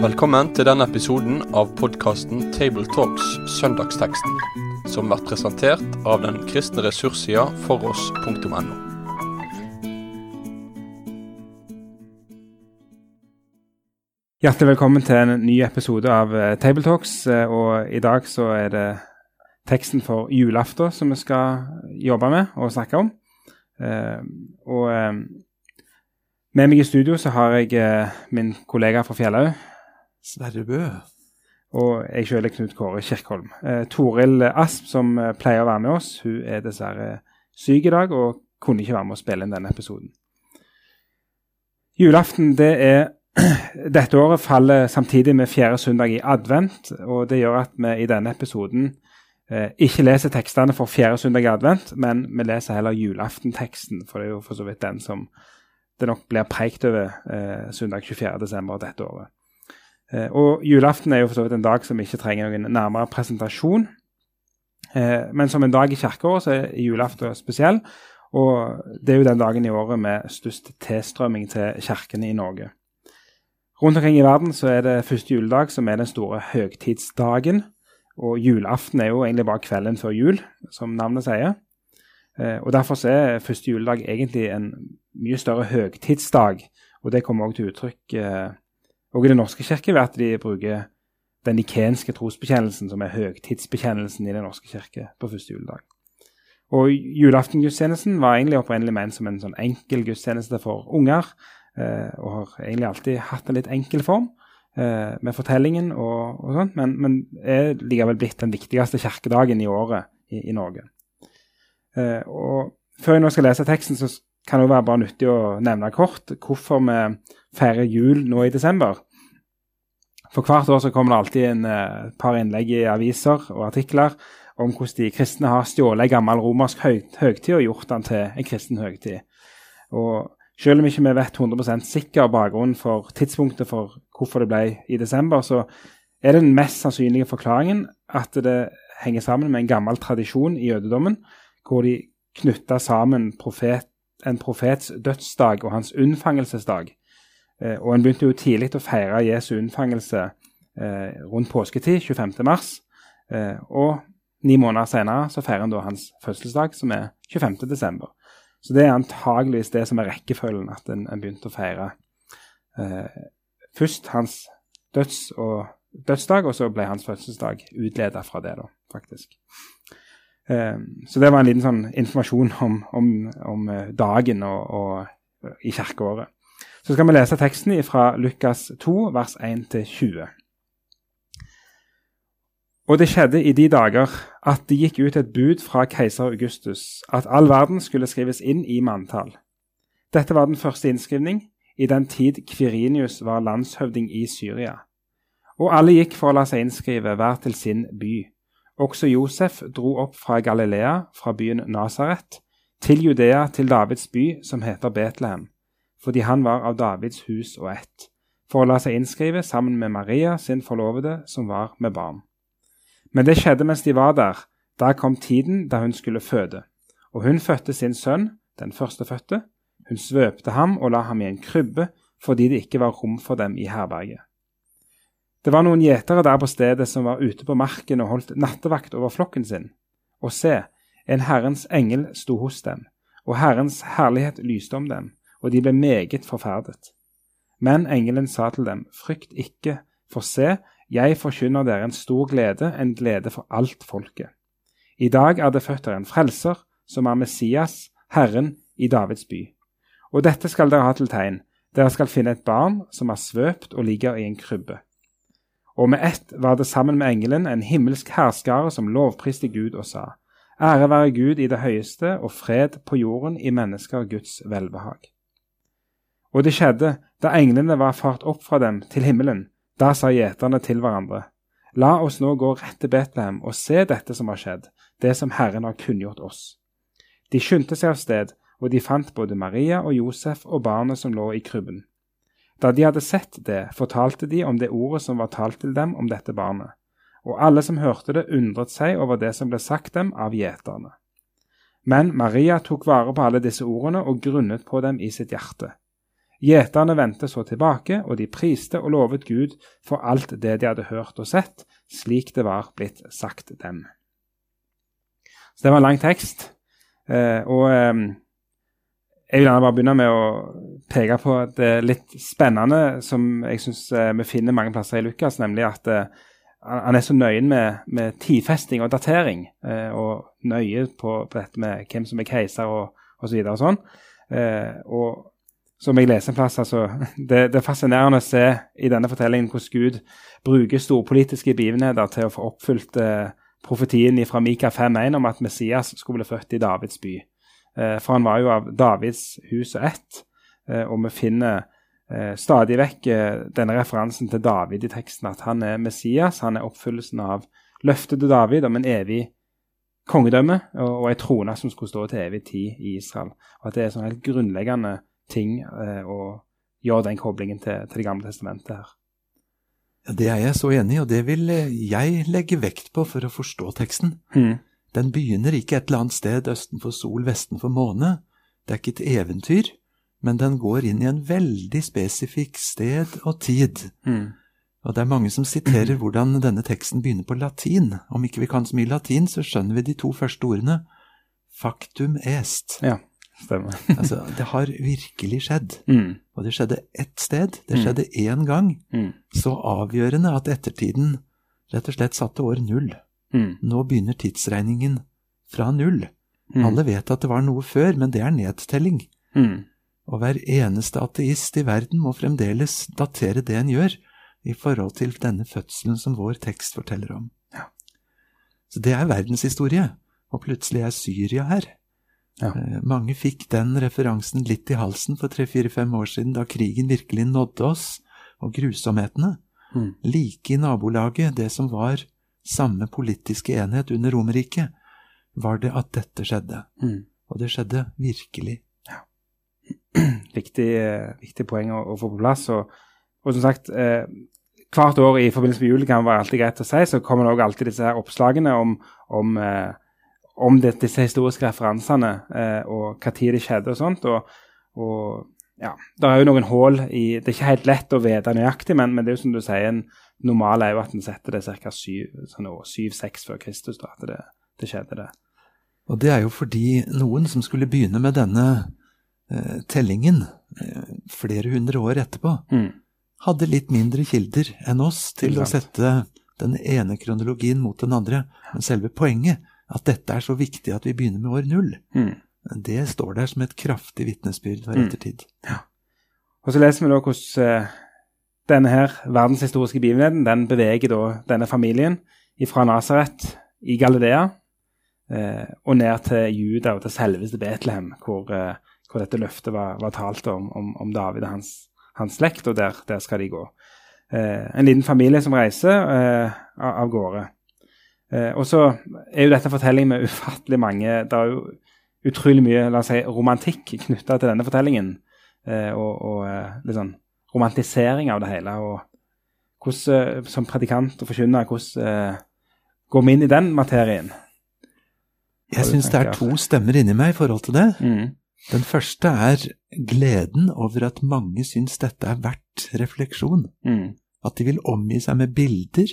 Velkommen til denne episoden av podkasten Tabletalks Søndagsteksten, som blir presentert av den kristne ressurssida foross.no. Hjertelig velkommen til en ny episode av eh, Tabletalks. eh, Og i dag så er det teksten for julaften som vi skal jobbe med og snakke om. Eh, Og eh, med meg i studio så har jeg eh, min kollega fra Fjellhaug. Sverre Bø. Og jeg sjøl er Knut Kåre Kirkholm. Eh, Toril Asp, som eh, pleier å være med oss, hun er dessverre syk i dag og kunne ikke være med å spille inn denne episoden. Julaften det er dette året faller samtidig med fjerde søndag i advent. og Det gjør at vi i denne episoden eh, ikke leser tekstene for fjerde søndag i advent, men vi leser heller julaftenteksten, for det er jo for så vidt den som det nok blir preikt over eh, søndag 24.12. dette året. Eh, og julaften er jo for så vidt en dag som ikke trenger noen nærmere presentasjon. Eh, men som en dag i kirkeåret så er julaften spesiell. Og det er jo den dagen i året med størst tilstrømming til kirkene i Norge. Rundt omkring i verden så er det første juledag som er den store høgtidsdagen. Og julaften er jo egentlig bare kvelden før jul, som navnet sier. Eh, og Derfor er første juledag egentlig en mye større høgtidsdag. Og det kommer også til uttrykk eh, og i Den norske kirke ved at de bruker den nikenske trosbekjennelsen, som er høgtidsbekjennelsen i Den norske kirke på første juledag. Og Julaftengudstjenesten var egentlig opprinnelig ment som en sånn enkel gudstjeneste for unger, eh, og har egentlig alltid hatt en litt enkel form med fortellingen og, og sånt, men, men er likevel blitt den viktigste kirkedagen i året i, i Norge. Eh, og Før jeg nå skal lese teksten, så kan det jo være bare nyttig å nevne kort hvorfor vi feirer jul nå i desember. For hvert år så kommer det alltid en eh, par innlegg i aviser og artikler om hvordan de kristne har stjålet en gammel romersk høy, høgtid og gjort den til en kristen høgtid. Og selv om ikke vi vet 100 sikker bakgrunn for tidspunktet for hvorfor det ble i desember, så er den mest sannsynlige forklaringen at det henger sammen med en gammel tradisjon i jødedommen, hvor de knytta sammen profet, en profets dødsdag og hans unnfangelsesdag. Eh, og en begynte jo tidlig å feire Jesu unnfangelse eh, rundt påsketid, 25. mars. Eh, og ni måneder senere så feirer en da hans fødselsdag, som er 25. desember. Så det er antageligvis det som er rekkefølgen, at en, en begynte å feire eh, først hans døds og, dødsdag, og så ble hans fødselsdag utleda fra det, da, faktisk. Um, så det var en liten sånn informasjon om, om, om dagen og, og i kirkeåret. Så skal vi lese teksten fra Lukas 2, vers 1-20. Og det skjedde i de dager at det gikk ut et bud fra keiser Augustus at all verden skulle skrives inn i manntall. Dette var den første innskrivning i den tid Kvirinius var landshøvding i Syria. Og alle gikk for å la seg innskrive hver til sin by. Også Josef dro opp fra Galilea, fra byen Nasaret, til Judea, til Davids by, som heter Betlehem, fordi han var av Davids hus og ett, for å la seg innskrive sammen med Maria, sin forlovede, som var med barn. Men det skjedde mens de var der. Da kom tiden da hun skulle føde. Og hun fødte sin sønn, den førstefødte. Hun svøpte ham og la ham i en krybbe fordi det ikke var rom for dem i herberget. Det var noen gjetere der på stedet som var ute på marken og holdt nattevakt over flokken sin. Og se, en Herrens engel sto hos dem, og Herrens herlighet lyste om dem, og de ble meget forferdet. Men engelen sa til dem, frykt ikke, for se, jeg forkynner dere en stor glede, en glede for alt folket. I dag er det født dere en frelser, som er Messias, Herren i Davids by. Og dette skal dere ha til tegn, dere skal finne et barn som er svøpt og ligger i en krybbe. Og med ett var det sammen med engelen en himmelsk herskare som lovpriste Gud og sa, Ære være Gud i det høyeste og fred på jorden i mennesker Guds velbehag. Og det skjedde da englene var fart opp fra dem til himmelen, da sa gjeterne til hverandre, La oss nå gå rett til Betlehem og se dette som har skjedd, det som Herren har kunngjort oss. De skyndte seg av sted, og de fant både Maria og Josef og barnet som lå i krybben. Da de hadde sett det, fortalte de om det ordet som var talt til dem om dette barnet, og alle som hørte det, undret seg over det som ble sagt dem av gjeterne. Men Maria tok vare på alle disse ordene og grunnet på dem i sitt hjerte. Gjeterne vendte så tilbake, og de priste og lovet Gud for alt det de hadde hørt og sett, slik det var blitt sagt dem. Så Det var en lang tekst. Eh, og eh, jeg vil gjerne bare begynne med å peke på det litt spennende som jeg syns eh, vi finner mange plasser i Lukas, nemlig at eh, han er så nøye med, med tidfesting og datering, eh, og nøye på, på, dette med hvem som er keiser og osv. Og, så sånn. Eh, og som jeg leser en plass, altså, det, det, er fascinerende å se i denne fortellingen hvordan Gud bruker storpolitiske begivenheter til å få oppfylt profetien fra Mika 5.1 om at Messias skulle bli født i Davids by. Eh, for han var jo av Davids hus og ett, eh, og vi finner eh, stadig vekk denne referansen til David i teksten, at han er Messias. Han er oppfyllelsen av løftet til David om en evig kongedømme og, ei trone som skulle stå til evig tid i Israel. Og at det er sånn helt grunnleggende ting å gjøre den koblingen til, til Det gamle testamentet her. Ja, Det er jeg så enig i, og det vil jeg legge vekt på for å forstå teksten. Mm. Den begynner ikke et eller annet sted østen for sol, vesten for måne. Det er ikke et eventyr men den går inn i en veldig spesifikk sted og tid. Mm. Og det er mange som siterer hvordan denne teksten begynner på latin. Om ikke vi kan så mye latin, så skjønner vi de to første ordene. Factum est. Ja, stemmer. altså, det har virkelig skjedd. Mm. Og det skjedde ett sted. Det Mm. skjedde én gang. Mm. Så avgjørende at ettertiden rett og slett satte år null. Mm. Nå begynner tidsregningen fra null. Mm. Alle vet at det var noe før, men det er nedtelling. Mm. Og hver eneste ateist i verden må fremdeles datere det en gjør, i forhold til denne fødselen som vår tekst forteller om. Ja. Så det er verdenshistorie, og plutselig er Syria her. Ja. Eh, Mange fikk den referansen litt i halsen for tre-fire-fem år siden, da krigen virkelig nådde oss, og grusomhetene. Mm. Like i nabolaget, det som var samme politiske enhet under Romerriket, var det at dette skjedde. Mm. Og det skjedde virkelig. viktig, eh, viktig poeng å, å, få på plass. Og, og som sagt, eh, hvert år i forbindelse med jul kan være alltid greit å si, så kommer det også alltid disse her oppslagene om, om, eh, om det, disse historiske referansene eh, og tid det skjedde og sånt. Og, og ja, det er jo noen hull i Det er ikke helt lett å vite nøyaktig, men, men det er jo som du sier, en normal er jo at en setter det ca. 7-6 sånn før Kristus, da, at det, det skjedde, det. Og det er jo fordi noen som skulle begynne med denne eh, tellingen eh, flere hundre år etterpå, Mm. hadde litt mindre kilder enn oss til å sette den ene kronologien mot den andre. Men selve poenget, at dette er så viktig at vi begynner med år null, Mm. det står der som et kraftig vitnesbyrd for Mm. ettertid. Og så leser vi da hvordan eh, denne her verdenshistoriske begivenheten den beveger da denne familien fra Nasaret i Galilea eh, og ned til Juda og til selveste Betlehem, hvor, eh, hvor dette løftet var, var talt om, om, om David og hans, hans slekt, og der, der skal de gå. Eh, en liten familie som reiser eh, av, gårde. Eh, og så er jo dette en fortelling med ufattelig mange Det er jo utrolig mye la oss si, romantikk knytta til denne fortellingen eh, og, og litt sånn romantisering av det hele. og hvordan, eh, Som predikant og forkynner, hvordan eh, går vi inn i den materien? Jeg syns det er to stemmer inni meg i forhold til det. Mm. Den første er gleden over at mange syns dette er verdt refleksjon. Mm. At de vil omgi seg med bilder,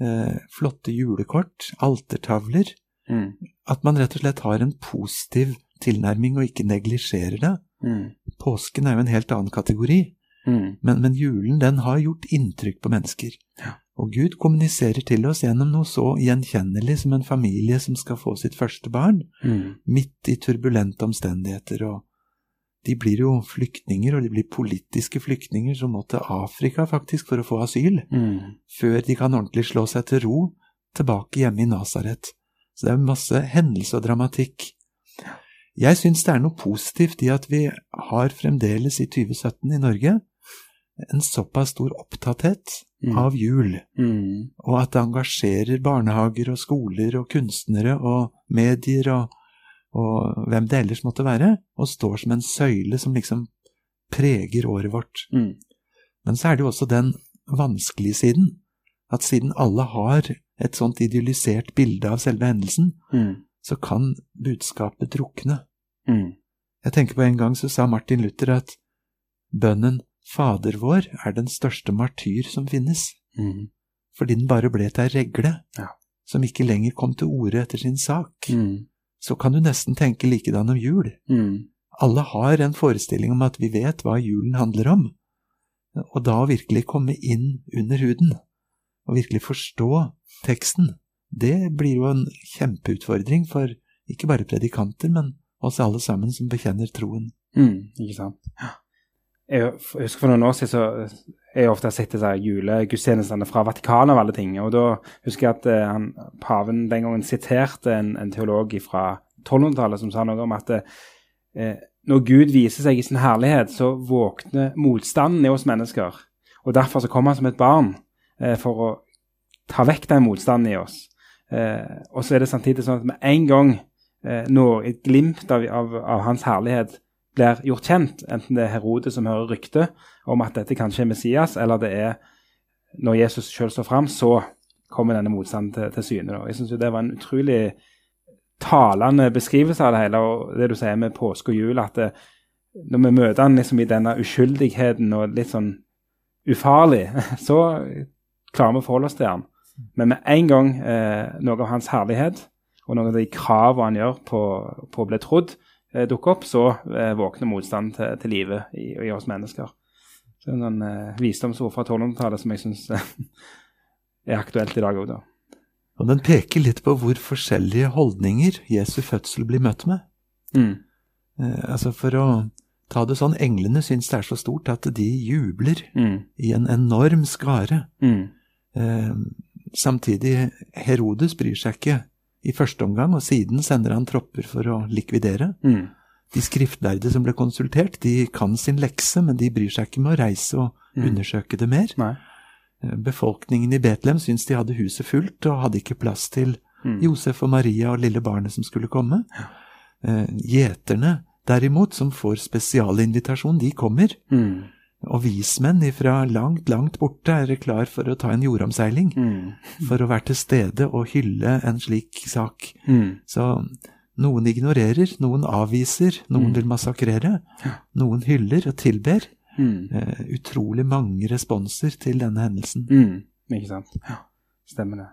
eh, flotte julekort, altertavler. Mm. At man rett og slett har en positiv tilnærming og ikke neglisjerer det. Mm. Påsken er jo en helt annen kategori, Mm. men, men julen den har gjort inntrykk på mennesker. Ja. Og Gud kommuniserer til oss gjennom noe så gjenkjennelig som en familie som skal få sitt første barn, Mm. midt i turbulente omstendigheter. og De blir jo flyktninger, og de blir politiske flyktninger som må til Afrika faktisk for å få asyl, Mm. før de kan ordentlig slå seg til ro tilbake hjemme i Nasaret. Så det er masse hendelse og dramatikk. Jeg syns det er noe positivt i at vi har fremdeles i 2017 i Norge en såpass stor opptatthet Mm. av jul, Mm. og at det engasjerer barnehager og skoler og kunstnere og medier og, og hvem det ellers måtte være, og står som en søyle som liksom preger året vårt. Mm. Men så er det jo også den vanskelige siden, at siden alle har et sånt idyllisert bilde av selve hendelsen, Mm. så kan budskapet drukne. Mm. Jeg tenker på en gang så sa Martin Luther at bønnen Fader vår er den største martyr som finnes, Mm. fordi den bare ble til ei regle Ja. som ikke lenger kom til orde etter sin sak. Mm. Så kan du nesten tenke likedan om jul. Mm. Alle har en forestilling om at vi vet hva julen handler om, og da å virkelig komme inn under huden, og virkelig forstå teksten, det blir jo en kjempeutfordring for ikke bare predikanter, men oss alle sammen som bekjenner troen. Mm. Ikke sant. Ja. Jeg husker for noen år siden så jeg har ofte sett disse julegudstjenestene fra Vatikanet og alle ting. Og da husker jeg at eh, han, paven den gangen siterte en, en teolog fra 1200-tallet som sa noe om at eh, når Gud viser seg i sin herlighet, så våkner motstanden i oss mennesker. Og derfor så kommer han som et barn eh, for å ta vekk den motstanden i oss. Eh, og så er det samtidig sånn at med en gang eh, når et glimt av, av, av hans herlighet blir gjort kjent, enten det er Herodes som hører rykte om at dette kanskje er Messias, eller det er når Jesus selv står fram, så kommer denne motstanden til, til syne. Jeg syns det var en utrolig talende beskrivelse av det hele, og det du sier med påske og jul, at det, når vi møter han liksom i denne uskyldigheten og litt sånn ufarlig, så klarer vi å forholde oss til han. Men med en gang eh, noe av hans herlighet og noen av de kravene han gjør på, på å bli trodd, eh, dukker opp, så eh, våkner motstanden til, til live i, i oss mennesker. Så det er noen eh, visdomsord fra 1200-tallet som jeg syns er aktuelt i dag òg, da. Og den peker litt på hvor forskjellige holdninger Jesu fødsel blir møtt med. Mm. Eh, altså For å ta det sånn, englene syns det er så stort at de jubler Mm. i en enorm skare. Mm. Eh, samtidig, Herodes bryr seg ikke i første omgang, og siden sender han tropper for å likvidere. Mm. De skriftlærde som ble konsultert, de kan sin lekse, men de bryr seg ikke med å reise og Mm. undersøke det mer. Nei. Eh, Befolkningen i Betlehem syntes de hadde huset fullt, og hadde ikke plass til Mm. Josef og Maria og lille barnet som skulle komme. Eh, Gjeterne, derimot, som får spesialinvitasjon, de kommer. Mm. Og vismenn ifra langt, langt borte er klar for å ta en jordomseiling. Mm. For å være til stede og hylle en slik sak. Mm. Så noen ignorerer, noen avviser, noen Mm. vil massakrere. Noen hyller og tilber. Mm. Eh, utrolig mange responser til denne hendelsen. Mm. Ikke sant. Ja, stemmer det.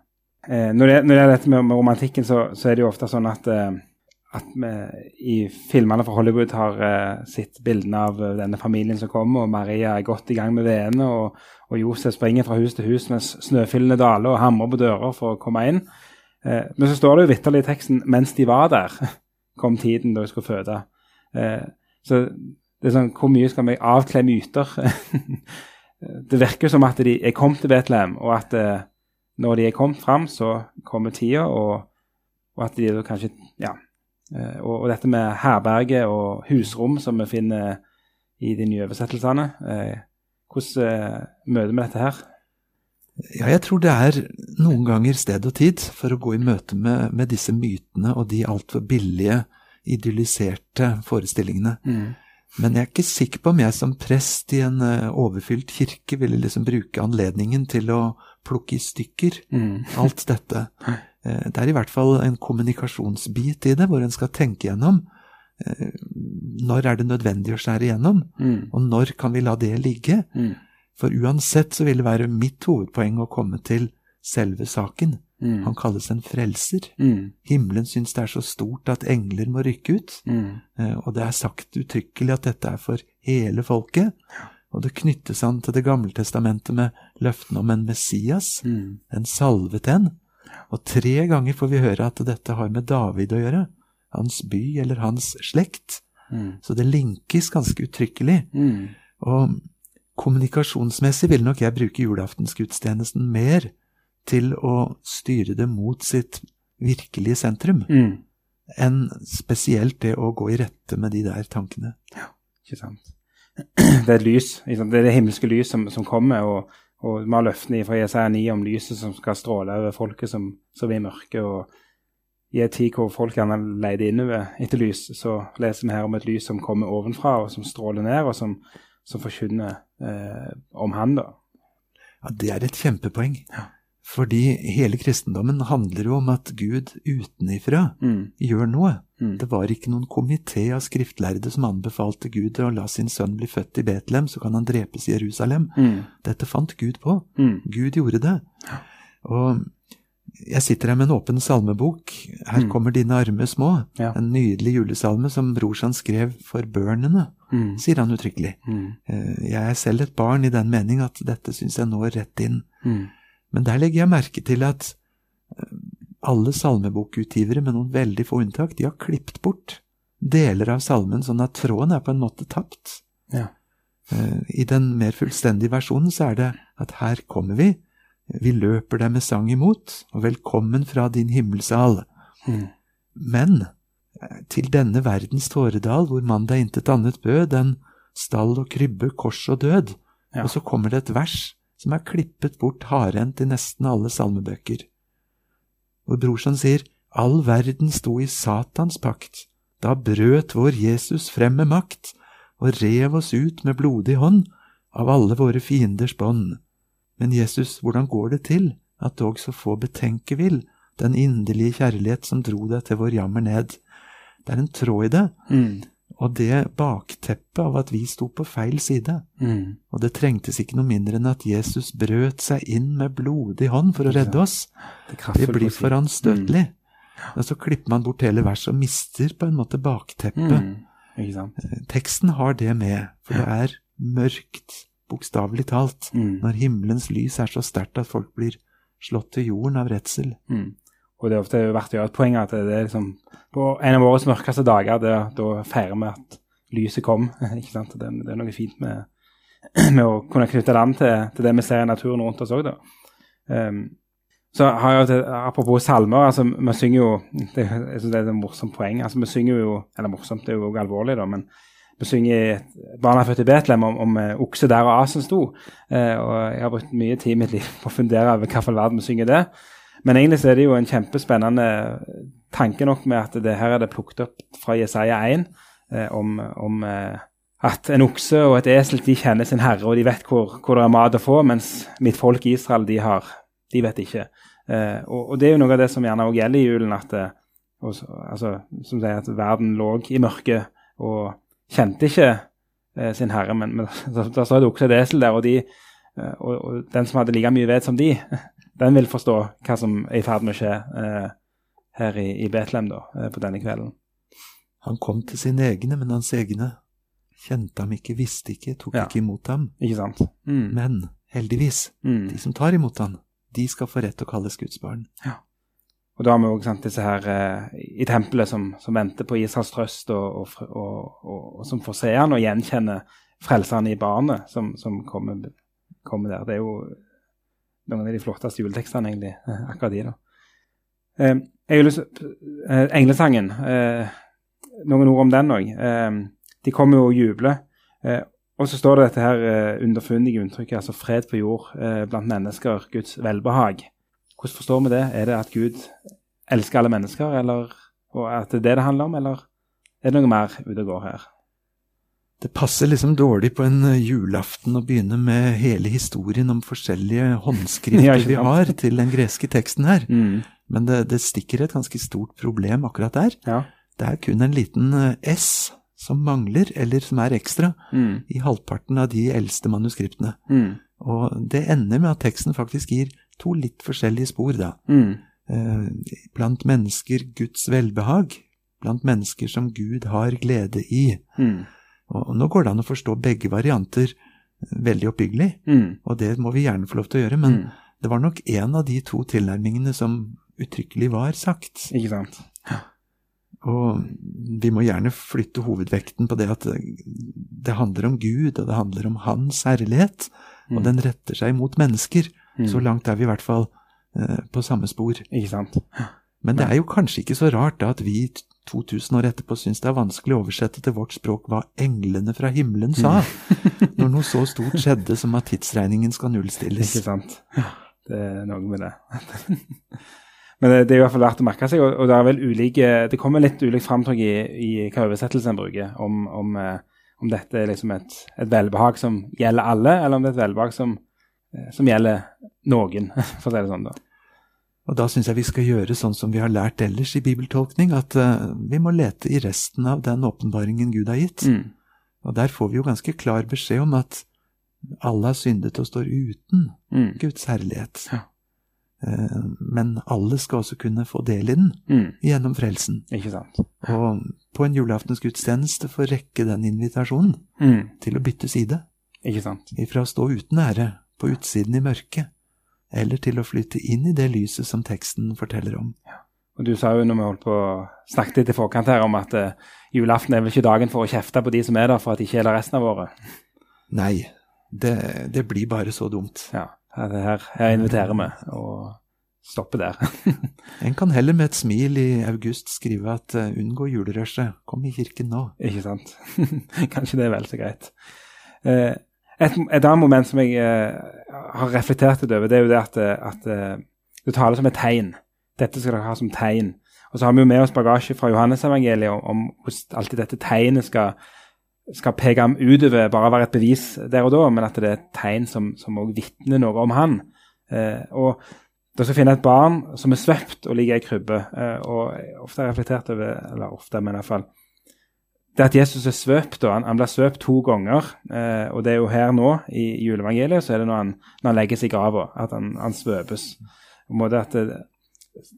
Eh, når, det når det er dette med, med romantikken, så, så er det jo ofte sånn at, eh, at vi i filmene fra Hollywood har uh, sett bildene av eh, denne familien som kommer, og Maria er godt i gang med vedene, og, og Josef springer fra hus til hus mens snøfyllene daler og hamrer på dører for å komme inn. Uh, men så står det jo vitterlig i teksten 'mens de var der', kom tiden da de skulle føde. Uh, så det er sånn, Hvor mye skal vi avkle myter? det virker som at de er kommet til Betlehem, og at når de er kommet fram, så kommer tida, og, og at de kanskje Ja. Eh, og, og dette med herberge og husrom som vi finner i de nye oversettelsene. Eh, hvordan eh, møter vi dette her? Ja, jeg tror det er noen ganger sted og tid for å gå i møte med, med disse mytene og de altfor billige, idylliserte forestillingene. Men jeg er ikke sikker på om jeg som prest i en overfylt kirke ville liksom bruke anledningen til å plukke i stykker alt dette. Eh, Det er i hvert fall en kommunikasjonsbit i det, hvor en skal tenke gjennom eh, når er det nødvendig å skjære igjennom, Mm. og når kan vi la det ligge? Mm. For uansett så vil det være mitt hovedpoeng å komme til selve saken. Mm. Han kalles en frelser. Mm. Himmelen syns det er så stort at engler må rykke ut. Mm. Eh, Og det er sagt uttrykkelig at dette er for hele folket. Og det knyttes an til Det gamle testamentet med løftene om en Messias, Mm. en salvet en. Og tre ganger får vi høre at dette har med David å gjøre. Hans by eller hans slekt. Mm. Så det linkes ganske uttrykkelig. Mm. Og kommunikasjonsmessig vil nok jeg bruke julaftensgudstjenesten mer til å styre det mot sitt virkelige sentrum, Mm. enn spesielt det å gå i rette med de der tankene. Ja, Ikke sant. Det er et lys. Det er det himmelske lys som, som kommer. Og, og vi har løftene fra Jesaja 9 om lyset som skal stråle over folket som er i mørket. Og i en tid hvor folk gjerne leter innover etter lys, så leser vi her om et lys som kommer ovenfra, og som stråler ned, og som, som forkynner eh, om Han, da. Ja, Det er et kjempepoeng. Fordi hele kristendommen handler jo om at Gud utenifra Mm. gjør noe. Mm. Det var ikke noen komité av skriftlærde som anbefalte Gud å la sin sønn bli født i Betlehem, så kan han drepes i Jerusalem. Mm. Dette fant Gud på. Mm. Gud gjorde det. Og jeg sitter her med en åpen salmebok. Her Mm. kommer dine arme små. Ja. En nydelig julesalme som brorsan skrev for børnene, Mm. sier han uttrykkelig. Mm. Eh, Jeg er selv et barn i den mening at dette syns jeg når rett inn. Men der legger jeg merke til at alle salmebokutgivere, med noen veldig få unntak, de har klippet bort deler av salmen, sånn at tråden er på en måte tapt. Ja. Eh, I den mer fullstendige versjonen så er det at her kommer vi, vi løper deg med sang imot, og velkommen fra din himmelsal. Mm. Men eh, til denne verdens tåredal, hvor mandag intet annet bød enn stall og krybbe, kors og død. Ja. Og så kommer det et vers som er klippet bort hardhendt i nesten alle salmebøker. Hvor brorsan sier, all verden sto i Satans pakt, da brøt vår Jesus frem med makt, og rev oss ut med blodig hånd av alle våre fienders bånd. Men Jesus, hvordan går det til at dog så få betenke vil den inderlige kjærlighet som dro deg til vår jammer ned? Det er en tråd i det, Mm. Og det bakteppet av at vi sto på feil side. Mm. Og det trengtes ikke noe mindre enn at Jesus brøt seg inn med blodig hånd for å redde oss. Det, Det blir for anstøtelig. Og så klipper man bort hele verset og mister på en måte bakteppet. Mm. Sant? Teksten har det med, for det er mørkt, bokstavelig talt, Mm. når himmelens lys er så sterkt at folk blir slått til jorden av redsel. Mm. Og det er ofte verdt å gjøre et poeng at det er liksom på en av årets mørkeste dager, det, da feirer vi at lyset kom. ikke sant? Det, det er noe fint med, med å kunne knytte land til, til det vi ser i naturen rundt oss òg, da. Um, så har jeg Apropos salmer, altså vi synger jo det, Jeg syns det er et morsomt poeng. altså Vi synger jo Eller morsomt, det er jo også alvorlig, da, men vi synger 'Barna født i Betlehem' om, om eh, okse der og asen sto. Eh, og jeg har brukt mye tid i mitt liv på å fundere over hvilken verden vi synger det. Men egentlig så er det jo en kjempespennende tanke nok med at det her er det plukket opp fra Jesaja 1 eh, om, om eh, at en okse og et esel de kjenner sin herre, og de vet hvor, hvor det er mat å få, mens mitt folk i Israel de har, de vet ikke. Eh, og, og det er jo noe av det som gjerne også gjelder i julen, at eh, og, altså, som sier at verden lå i mørket og kjente ikke eh, sin herre, men, men da, da står det okse og et esel der, og, de, eh, og, og den som hadde like mye ved som de, den vil forstå hva som er i ferd med å skje eh, her i, i Betlehem da, eh, på denne kvelden. Han kom til sine egne, men hans egne kjente ham ikke, visste ikke, tok Ja. ikke imot ham. Ikke sant? Mm. Men heldigvis, Mm. de som tar imot ham, de skal få rett til å kalles Guds barn. Og da har vi sant, disse her eh, i tempelet som, som venter på Israels trøst, og, og, og, og som får se han og gjenkjenne frelseren i barnet som, som kommer, kommer der. Det er jo noen av de flotteste juletekstene, egentlig, akkurat de, da. Eh, jeg har lyst til eh, Englesangen. Eh, noen ord om den òg. Eh, de kommer jo og jubler. Eh, og så står det dette her eh, underfundige uttrykket, altså fred på jord eh, blant mennesker, Guds velbehag. Hvordan forstår vi det? Er det at Gud elsker alle mennesker, eller og at det er det det handler om, eller er det noe mer ute og går her? Det passer liksom dårlig på en eh, julaften å begynne med hele historien om forskjellige håndskrifter vi har til den greske teksten her. Mm. Men det, det stikker et ganske stort problem akkurat der. Ja. Det er kun en liten eh, S som mangler, eller som er ekstra, Mm. i halvparten av de eldste manuskriptene. Mm. Og det ender med at teksten faktisk gir to litt forskjellige spor, da. Mm. Eh, Blant mennesker Guds velbehag, blant mennesker som Gud har glede i. Mm. Og og nå går det an å forstå begge varianter veldig oppbyggelig, Mm. og det må vi gjerne få lov til å gjøre, men Mm. det var nok en av de to tilnærmingene som uttrykkelig var sagt. Ikke sant? Og vi må gjerne flytte hovedvekten på det at det handler om Gud, og det handler om Hans herlighet, og Mm. den retter seg mot mennesker. Mm. Så langt er vi i hvert fall eh, på samme spor. Ikke sant? Men det er jo kanskje ikke så rart da at vi 2000 år etterpå syns det er vanskelig å oversette til vårt språk hva englene fra himmelen sa, når noe så stort skjedde som at tidsregningen skal nullstilles. Ikke sant? Det er noe med det. Men det, det er i hvert fall verdt å merke seg, og, og det er vel ulike Det kommer litt ulikt framtrykk i, i hva oversettelsen en bruker, om, om, eh, om dette er liksom et, et velbehag som gjelder alle, eller om det er et velbehag som eh, som gjelder noen, for å si det sånn. da. Og da syns jeg vi skal gjøre sånn som vi har lært ellers i bibeltolkning, at uh, vi må lete i resten av den åpenbaringen Gud har gitt. Mm. Og der får vi jo ganske klar beskjed om at alle har syndet og står uten Mm. Guds herlighet. Ja. Uh, men alle skal også kunne få del i den Mm. gjennom frelsen. Ikke sant. Og på en julaftensgudstjeneste få rekke den invitasjonen Mm. til å bytte side. Ikke sant. Ifra å stå uten ære på utsiden i mørket, eller til å flytte inn i det lyset som teksten forteller om. Og du sa jo når vi holdt på å snakke litt i forkant her om at uh, julaften er vel ikke dagen for å kjefte på de som er der for at de er der resten av året. Nei, det, det blir bare så dumt. Ja, her, her, her inviterer vi og stopper der. En kan heller med et smil i august skrive at uh, unngå julerushet, kom i kirken nå. Ikke sant? Kanskje det er vel så greit. Eh, et, et annet moment som jeg uh, har reflektert litt over, det er jo det at, eh, at uh, du taler som et tegn. Dette skal dere ha som tegn. Og så har vi jo med oss bagasje fra Johannesevangeliet om, om hvordan alltid dette tegnet skal, skal peke ham utover bare være et bevis der og da, men at det er et tegn som også vitner noe om han. Uh, og da skal finne et barn som er svøpt og ligger i krybbe. Eh, og ofte har jeg reflektert over, eller ofte, men i hvert fall det at Jesus er svøpt, og han, han blir svøpt to ganger, eh, og det er jo her nå i juleevangeliet, så er det når han, når han legges i grava, at han, han svøpes. På en måte at det,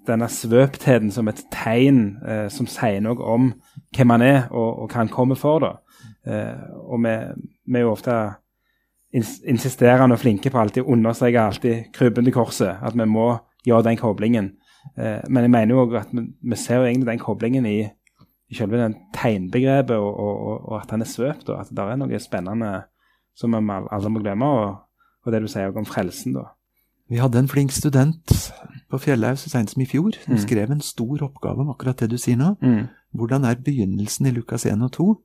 denne svøptheten som et tegn eh, som sier noe om hvem han er, og, og hva han kommer for. da. Eh, og vi, vi er jo ofte insisterende og flinke på alltid å understreke alltid krybben til korset, at vi må gjøre den koblingen. Eh, men jeg mener jo også at vi, vi ser jo egentlig den koblingen i, i selve den tegnbegrepet, og, og, og, at han er svøpt, og at det er noe spennende som vi al- aldri må glemme, og, og det du sier om frelsen. da. Vi hadde en flink student på Fjellhaug så seint som i fjor. Hun Mm. skrev en stor oppgave om akkurat det du sier nå. Mm. Hvordan er begynnelsen i Lukas 1 og 2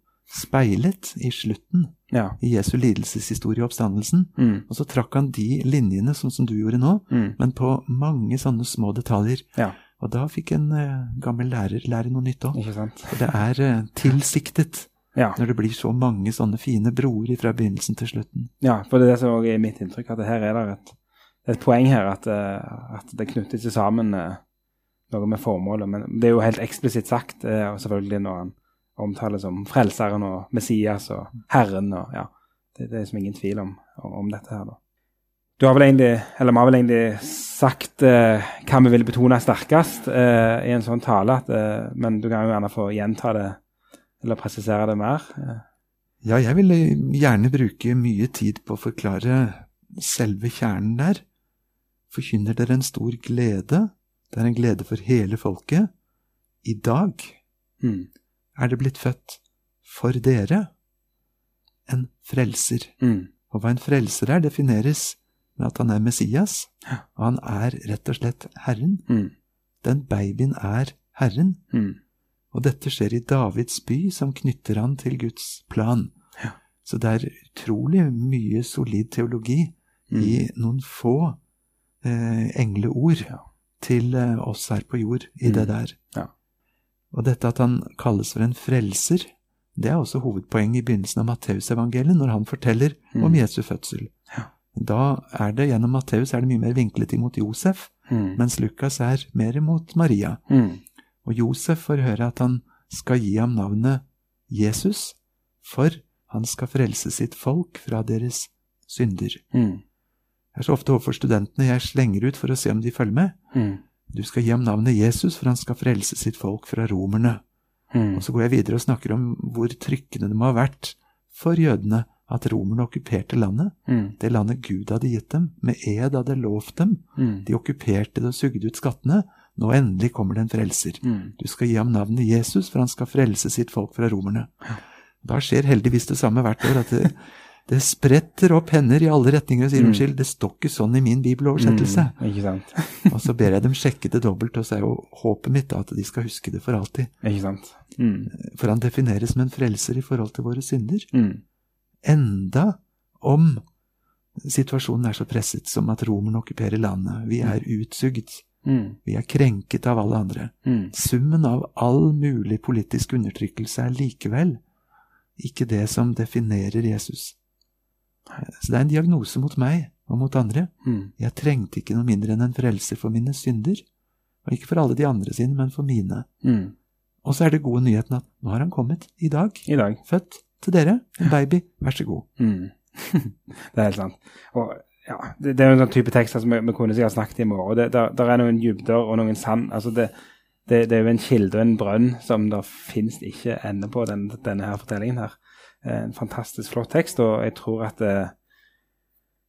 speilet i slutten Ja. i Jesu lidelseshistorie og oppstandelsen? Mm. Og så trakk han de linjene, sånn som du gjorde nå, Mm. men på mange sånne små detaljer. Ja. Og da fikk en eh, gammel lærer lære noe nytt òg. Ikke? For det er eh, tilsiktet Ja. når det blir så mange sånne fine broer fra begynnelsen til slutten. Ja, for det er det som også er mitt inntrykk, at her er det et, et poeng her, at, eh, at det knytter seg sammen noe med formålet. Men det er jo helt eksplisitt sagt, og selvfølgelig når han omtales som frelseren og Messias og Herren og ja, det, det er liksom ingen tvil om, om, om dette her, da. Du har vel egentlig, eller vi har vel egentlig sagt eh, hva vi vil betone sterkest eh, i en sånn tale, at, eh, men du kan jo gjerne få gjenta det, eller presisere det mer. Ja, jeg vil eh, gjerne bruke mye tid på å forklare selve kjernen der. Forkynner dere en stor glede? Det er en glede for hele folket. I dag mm, er det blitt født for dere en frelser. mm, Og hva en frelser er, defineres med at han er Messias, og han er rett og slett Herren. mm, Den babyen er Herren. mm. Og dette skjer i Davids by, som knytter han til Guds plan. Ja. Så det er utrolig mye solid teologi i noen få eh, engleord Ja. til eh, oss her på jord i Mm. det der. Ja. Og dette at han kalles for en frelser, det er også hovedpoenget i begynnelsen av Matteusevangeliet, når han forteller Mm. om Jesu fødsel. Da er det gjennom Matteus er det mye mer vinklet imot Josef, Mm. mens Lukas er mer imot Maria. Mm. Og Josef får høre at han skal gi ham navnet Jesus, for han skal frelse sitt folk fra deres synder. Mm. Det er så ofte overfor studentene jeg slenger ut for å se om de følger med. Mm. Du skal gi ham navnet Jesus, for han skal frelse sitt folk fra romerne. Mm. Og så går jeg videre og snakker om hvor trykkende det må ha vært for jødene at romerne okkuperte landet, Mm. det landet Gud hadde gitt dem, med ed hadde lovt dem. Mm. De okkuperte det og sugde ut skattene. Nå endelig kommer det en frelser. Mm. Du skal gi ham navnet Jesus, for han skal frelse sitt folk fra romerne. Da skjer heldigvis det samme hvert år, at det, det spretter opp hender i alle retninger og sier Mm. unnskyld, det står ikke sånn i min bibeloversettelse. Mm. Ikke sant. og så ber jeg dem sjekke det dobbelt, og så er jo håpet mitt at de skal huske det for alltid. Ikke sant. Mm. For han defineres som en frelser i forhold til våre synder. Mm. Enda om situasjonen er så presset som at romerne okkuperer landet. Vi er utsugd. Mm. Vi er krenket av alle andre. Mm. Summen av all mulig politisk undertrykkelse er likevel ikke det som definerer Jesus. Så det er en diagnose mot meg og mot andre. Mm. Jeg trengte ikke noe mindre enn en frelser for mine synder. Og ikke for alle de andre sine, men for mine. Mm. Og så er det gode nyheten at nå har han kommet i dag. I dag. Født til dere. En baby. Vær så god. Mm. det er helt sant. Og ja, det, det er jo en sånn type tekster som vi, vi kunne sikkert snakket i morgen. Det, der, der er noen dybder og noen sand. Altså det, det, det er jo en kilde og en brønn som det fins ikke ende på, den, denne her fortellingen her. Eh, En fantastisk flott tekst, og jeg tror at det,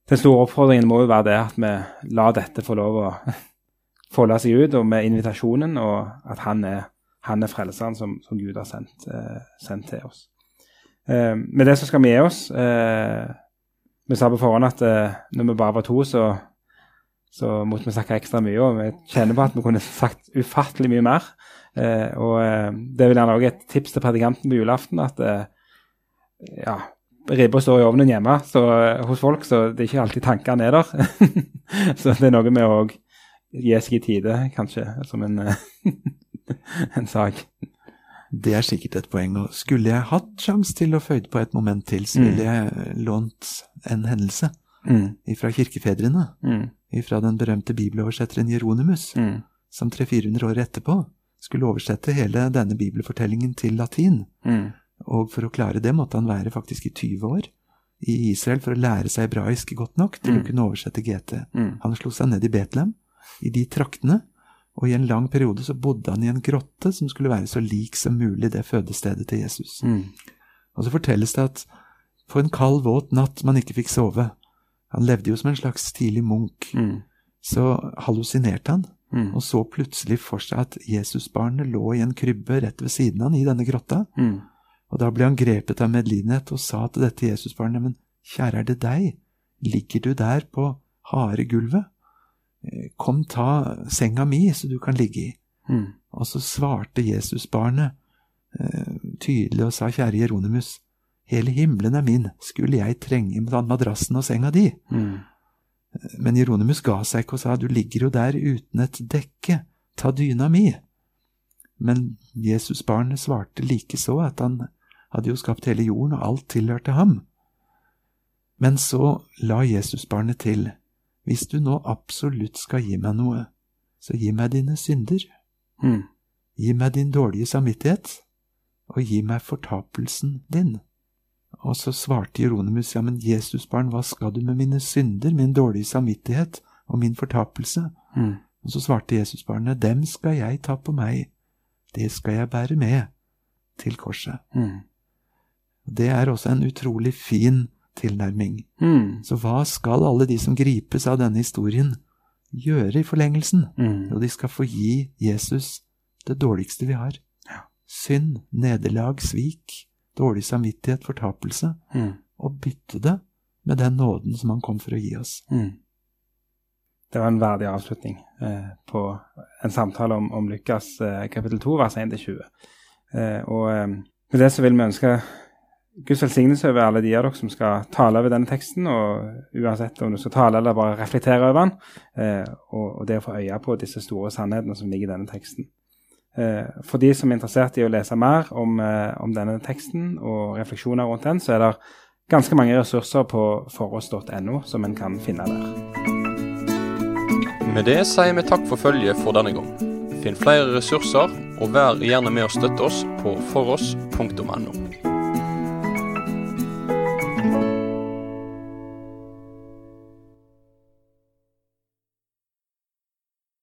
den store oppfordringen må jo være det at vi lar dette få lov å folde seg ut, og med invitasjonen, og at han er, han er frelseren som, som Gud har sendt, eh, sendt til oss. Eh, med det så skal vi gi oss. Eh, vi sa på forhånd at eh, når vi bare var to, så, så måtte vi snakke ekstra mye. Og vi kjenner på at vi kunne sagt ufattelig mye mer. Eh, og eh, det vil gjerne også et tips til predikanten på julaften at eh, ja, ribba står i ovnen hjemme så, hos folk, så det er ikke alltid tankene er der. så det er noe med å gi seg i tide, kanskje, som en, en sak. Det er sikkert et poeng. Og skulle jeg hatt sjanse til å føye på et moment til, så Mm. ville jeg lånt en hendelse Mm, fra kirkefedrene. mm, Fra den berømte bibeloversetteren Jeronimus, mm, som 300-400 år etterpå skulle oversette hele denne bibelfortellingen til latin. mm, Og for å klare det måtte han være faktisk i 20 år i Israel for å lære seg hebraisk godt nok til å Mm. kunne oversette GT. mm, Han slo seg ned i Betlehem, i de traktene, og i en lang periode så bodde han i en grotte som skulle være så lik som mulig det fødestedet til Jesus. mm, Og så fortelles det at på en kald, våt natt man ikke fikk sove, han levde jo som en slags tidlig munk, mm, så hallusinerte han, mm, og så plutselig for seg at Jesusbarnet lå i en krybbe rett ved siden av han i denne grotta. mm, Og da ble han grepet av medlidenhet og sa til dette Jesusbarnet, men kjære er det deg, ligger du der på harde gulvet? Eh, Kom, ta senga mi, så du kan ligge i. mm, Og så svarte Jesusbarnet eh, tydelig og sa, kjære Jeronimus, hele himmelen er min, skulle jeg trenge madrassen og senga di? mm, Men Jeronimus ga seg ikke og sa, du ligger jo der uten et dekke, ta dyna mi. Men Jesusbarnet svarte likeså at han hadde jo skapt hele jorden, og alt tilhørte ham. Men så la Jesusbarnet til, hvis du nå absolutt skal gi meg noe, så gi meg dine synder, mm, gi meg din dårlige samvittighet, og gi meg fortapelsen din. Og så svarte Jeronimus, ja, men Jesusbarn, hva skal du med mine synder, min dårlige samvittighet og min fortapelse? mm, Og så svarte Jesusbarnet, dem skal jeg ta på meg, det skal jeg bære med til korset. mm, Det er også en utrolig fin tilnærming. mm, Så hva skal alle de som gripes av denne historien, gjøre i forlengelsen? mm. Jo, de skal få gi Jesus det dårligste vi har. Synd, nederlag, svik, dårlig samvittighet, fortapelse, Mm. og bytte det med den nåden som han kom for å gi oss. Mm. Det var en verdig avslutning eh, på en samtale om, om Lukas eh, kapittel 2, vers 1-20. Eh, og eh, med det så vil vi ønske Guds velsignelse over alle de av dere som skal tale over denne teksten, og uansett om du skal tale eller bare reflektere over den, eh, og, og det å få øye på disse store sannhetene som ligger i denne teksten. Eh, for de som er interessert i å lese mer om, eh, om denne teksten og refleksjoner rundt den, så er det ganske mange ressurser på foross.no som en kan finne der. Med det sier vi takk for følget for denne gang. Finn flere ressurser, og vær gjerne med å støtte oss på foross.no.